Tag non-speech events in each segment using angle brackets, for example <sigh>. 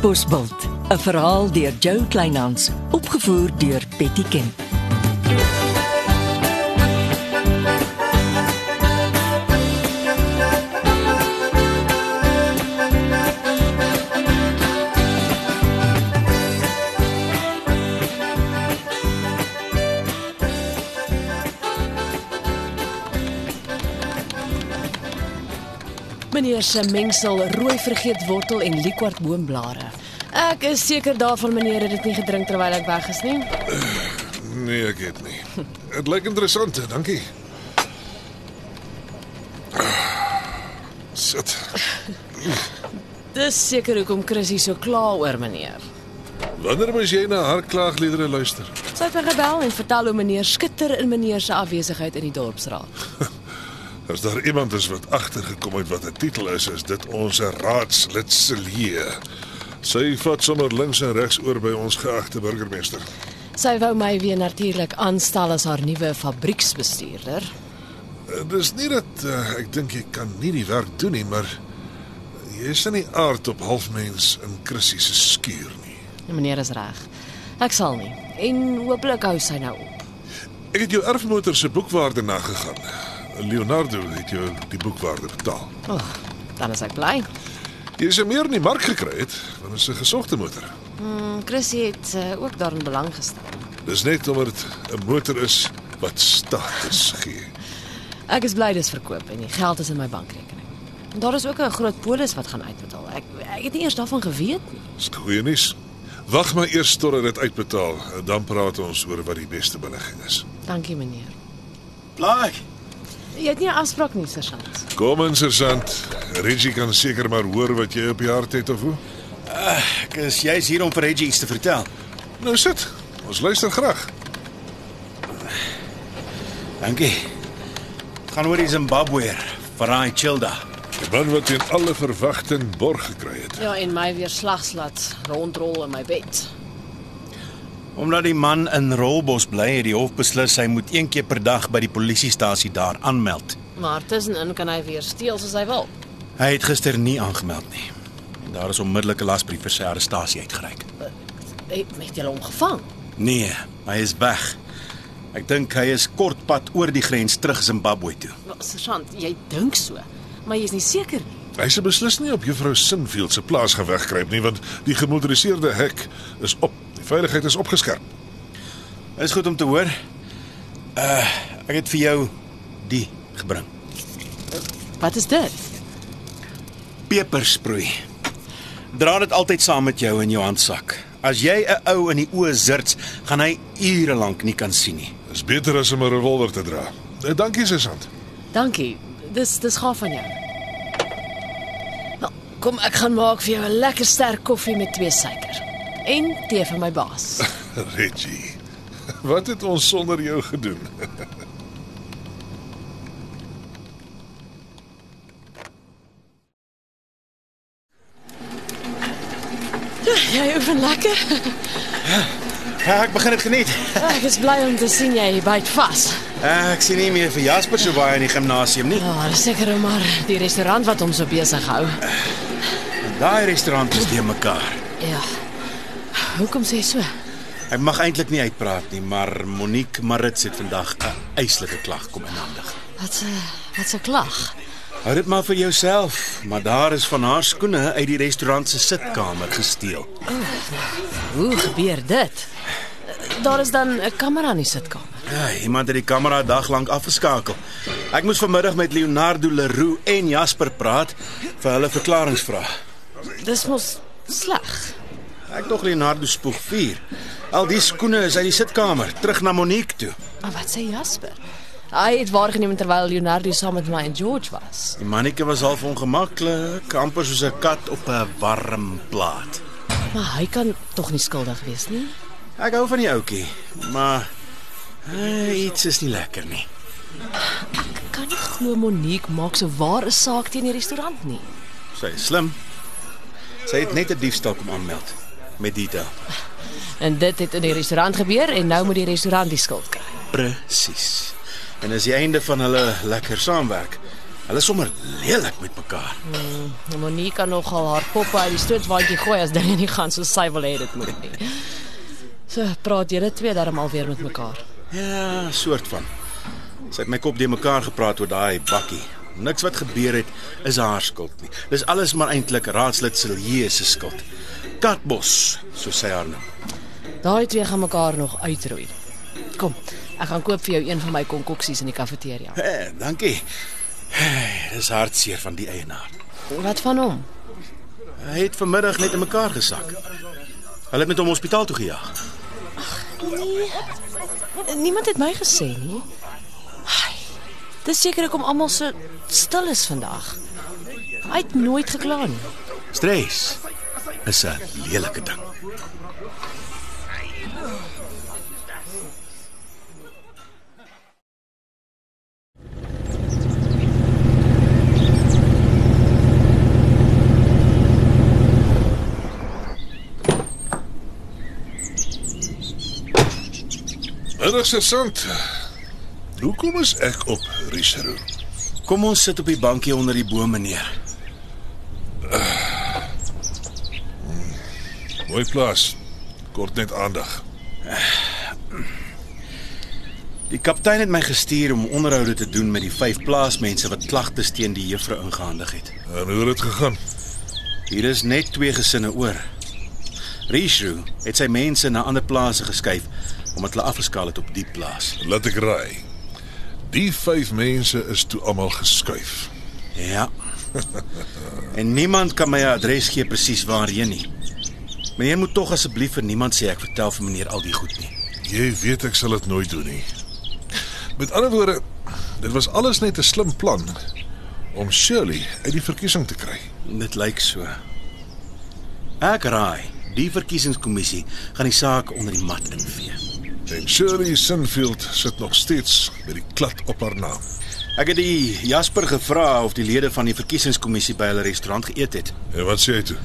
Bosbult, 'n verhaal deur Jo Kleinhans, opgevoer deur Betty Kemp. Meneer se mengsel rooi vergeetwortel en liquorboomblare. Ek is seker daarvan meneer het dit nie gedrink terwyl ek weg is nie. <sighs> Nee, ek het nie. Dit lyk interessant, dankie. <sighs> Sit. <sighs> Dis seker hoekom Chris hier so kla oor meneer. Wanneer moet jy na haar klaagliedere luister? Sy het my gebel en vertel hoe meneer skitter in meneer se afwesigheid in die dorpsraad. <laughs> As daar iemand is wat agtergekom het wat 'n titel is, is dit ons raadslid Celie. Sy vat sommer links en regs oor by ons geagte burgemeester. Sy wou my weer natuurlik aanstel as haar nuwe fabrieksbestuurder. Eh, Dis nie dat uh, ek dink jy kan nie die werk doen nie, maar jy is in die aard op halfmens in Chrissy se skuur nie. En meneer is reg. Ek sal nie. En hooplik hou sy nou op. Ek het jou erfmotor se boekwaarde nagegaan. Leonardo het jou die boekwaarde betaal. Oh, dan is ek bly. Jy is er meer in die mark gekry het, want dit is 'n gesogte motor. Mm, Chris het uh, ook daarin belang gestel. Dis net omdat dit 'n motor is wat status gee. <laughs> Ek is bly dis verkoop en die geld is in my bankrekening. En daar is ook 'n groot polis wat gaan uitbetaal. Ek ek het nie eers daarvan geweet nie. Dis goeie nuus. Wag maar eers tot dit uitbetaal, en dan praat ons oor wat die beste belegging is. Dankie meneer. Plaak. Jy het nie 'n afspraak nie, sergeant. Kom in, sergeant. Reggie kan seker maar hoor wat jy op die hart het of hoe. Ek is jy's hier om vir Reggie iets te vertel. Nou sit. Ons luister graag. Dankie. Gaan oor die Zimbabweër, Farai Childa. Die man wat teen alle verwagting borg gekry het. Ja, en my weer slags laat rondrol in my bed. Omdat die man in Rolbos bly, het die hof beslis hy moet een keer per dag by die polisiestasie daar aanmeld. Maar tussenin kan hy weer steel soos hy wil. Hy het gister nie aangemeld nie. En daar is onmiddellik 'n lasbrief vir sy arrestasie uitgereik. Hy het julle omgevang. Nee, hy is weg. Ek dink hy is kortpad oor die grens terug Zimbabwe toe. Sergeant, jy dink so, maar jy is nie seker nie. Hy se beslis nie op juffrou Sinfield se plaas gaan wegkruip nie, want die gemotoriseerde hek is op. Veiligheid is opgeskerp. Is goed om te hoor. Uh, ek het vir jou die gebring. Wat is dit? Pepersproei. Dra dit altyd saam met jou in jou handsak. As jy 'n ou in die oë zirts, gaan hy ure lank nie kan sien nie. Dis beter as om 'n revolver te dra. Eh, Dankie, sergeant. Dankie. Dis dis gaaf van jou. Nou, kom ek gaan maak vir jou 'n lekker sterk koffie met twee suiker. En tee vir my baas. <laughs> Reggie. Wat het ons sonder jou gedoen? Jy oefen lekker. Ja, ek begin dit geniet. Ek is bly om te sien jy byt vas. Uh, ek sien nie meer vir Jasper so baie in die gimnasium nie. Ja, seker maar die restaurant wat hom so besig hou. Daai restaurant is die mekaar. Ja. Hoekom sê jy so? Ek mag eintlik nie uitpraat nie, maar Monique Marits het vandag 'n eislike klag kom inhandig. Wat 'n wat 'n klag. Hou dit maar vir jouself, maar daar is van haar skoene uit die restaurant se sitkamer gesteel. Hoe gebeur dit? Daar is dan 'n kamera in die sitkamer. Ja, iemand het die kamera daglank afgeskakel. Ek moes vanmiddag met Leonardo Leroux en Jasper praat vir hulle verklaringe vra. Dis mos sleg. Ek dog Leonardo spoeg vuur. Al die skoene is uit die sitkamer terug na Monique toe. Maar wat sê Jasper? Hy het waargeneem terwyl Leonardo saam met my en George was. Die mannetjie was half ongemaklik, amper soos 'n kat op 'n warm plaat. Maar hy kan tog nie skuldig wees nie. Ek hou van die ouetjie, maar uh, iets is nie lekker nie. Ek kan nie glo Monique maak so ware saak teen die restaurant nie. Sy is slim. Sy het net 'n diefstal kom aanmeld met detail. En dit het in die restaurant gebeur en nou moet die restaurant die skuld kry. Presies. En dis die einde van hulle lekker saamwerk. Hulle is sommer lelik met mekaar. Monique kan nogal haar poppe uit die stootwaandjie gooi as dinge nie gaan soos sy wil hê dit moet nie. So praat julle twee darm alweer met mekaar. Ja, soort van. Sy het my kop de mekaar gepraat oor daai bakkie. Niks wat gebeur het is haar skuld nie. Dis alles maar eintlik raadslid Silje se skuld. Katbos, soos sy haar noem. Daai twee gaan mekaar nog uitroei. Kom, ek gaan koop vir jou een van my konkoksies in die kafeteria. Eh, dankie. Eh, Dis hartseer van die eienaar. Wat van hom? Hy het vanmiddag net in mekaar gesak. Hulle het met hom hospitaal toe gejaag. Niemand het my gesê nie. Ai, Dis seker hoekom almal so stil is vandag. Hy het nooit gekla nie. Stres is 'n lelike ding. Middag sergeant. Hoekom is ek op Richelieu? Kom ons sit op die bankie onder die boom, meneer. Mooi plaas. Kort net aandag. Die kaptein het my gestuur om onderhoude te doen met die vyf plaasmense wat klagtes teen die juffrou ingehandig het. En hoe het dit gegaan? Hier is net twee gesinne oor. Richelieu het sy mense na ander plase geskuif omdat hulle afgeskaal het op die plaas. Laat ek raai. Die vyf mense is toe almal geskuif. Ja. <laughs> en niemand kan my 'n adres gee presies waarheen nie. Meneer moet tog asseblief vir niemand sê ek vertel vir meneer al die goed nie. Jy weet ek sal dit nooit doen nie. Met ander woorde, dit was alles net 'n slim plan om Shirley uit die verkiesing te kry. Dit lyk so. Ek raai, die verkiesingskommissie gaan die saak onder die mat invee. En Shirley Sinfield sit nog steeds met die klad op haar naam. Ek het die Jasper gevra of die lede van die verkiesingskommissie by hulle restaurant geëet het. En wat sê hy toe?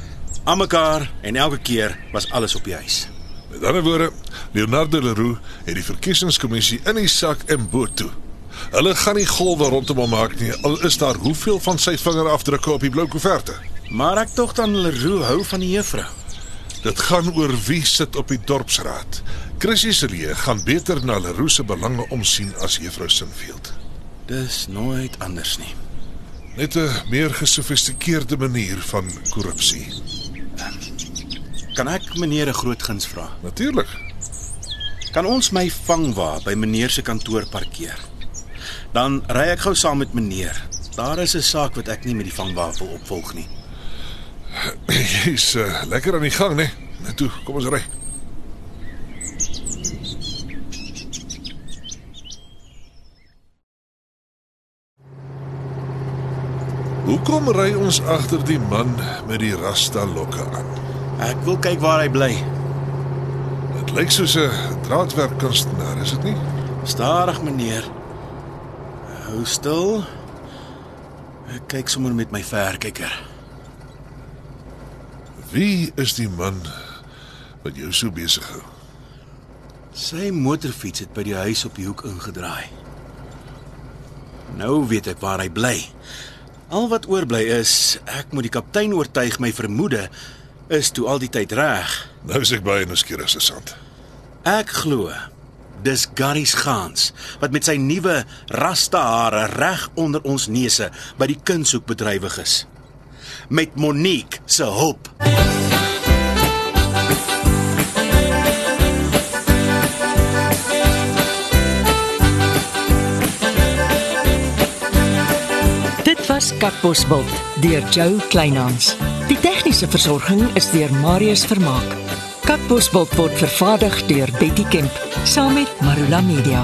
Aan mekaar en elke keer was alles op die huis. Met ander woorde, Leonardo Leroux het die verkiesingskommissie in die sak en boot toe. Hulle gaan nie golwe rondom hom maak nie. Al is daar hoeveel van sy vingerafdrukke op die blou koeverte. Maar ek tog dan Leroux hou van die juffrou. Dit gaan oor wie sit op die dorpsraad. Chrissy Celie gaan beter na Leroux se belange omsien as juffrou Sinfield. Dis nooit anders nie. Net 'n meer gesofistikeerde manier van korrupsie. Kan ek meneer 'n groot guns vra? Natuurlik. Kan ons my vangwa by meneer se kantoor parkeer? Dan ry ek gou saam met meneer. Daar is 'n saak wat ek nie met die vangwa wil opvolg nie. <clears throat> Jy's uh, lekker aan die gang, né? Net toe, kom ons ry. Hoekom ry ons agter die man met die rasta lokke aan? Ek wil kyk waar hy bly. Dit lyk soos 'n draadwerkkunstenaar, is dit nie? Stadig meneer. Hou stil. Ek kyk sommer met my verkyker. Wie is die man wat jou so besig hou? Sy motorfiets het by die huis op die hoek ingedraai. Nou weet ek waar hy bly. Al wat oorbly is, ek moet die kaptein oortuig my vermoede is toe al die tyd reg. Nou is ek baie nuuskierig, sergeant. Ek glo dis Garys Gans wat met sy nuwe rasta hare reg onder ons neuse by die kunshoek bedrywig is. Met Monique se hulp. Dit was Katbosveld deur Joe Kleinhans. Tegniese versorging is deur Marius Vermaak. Katbosveld word vervaardig deur Betty Kemp saam met Marula Media.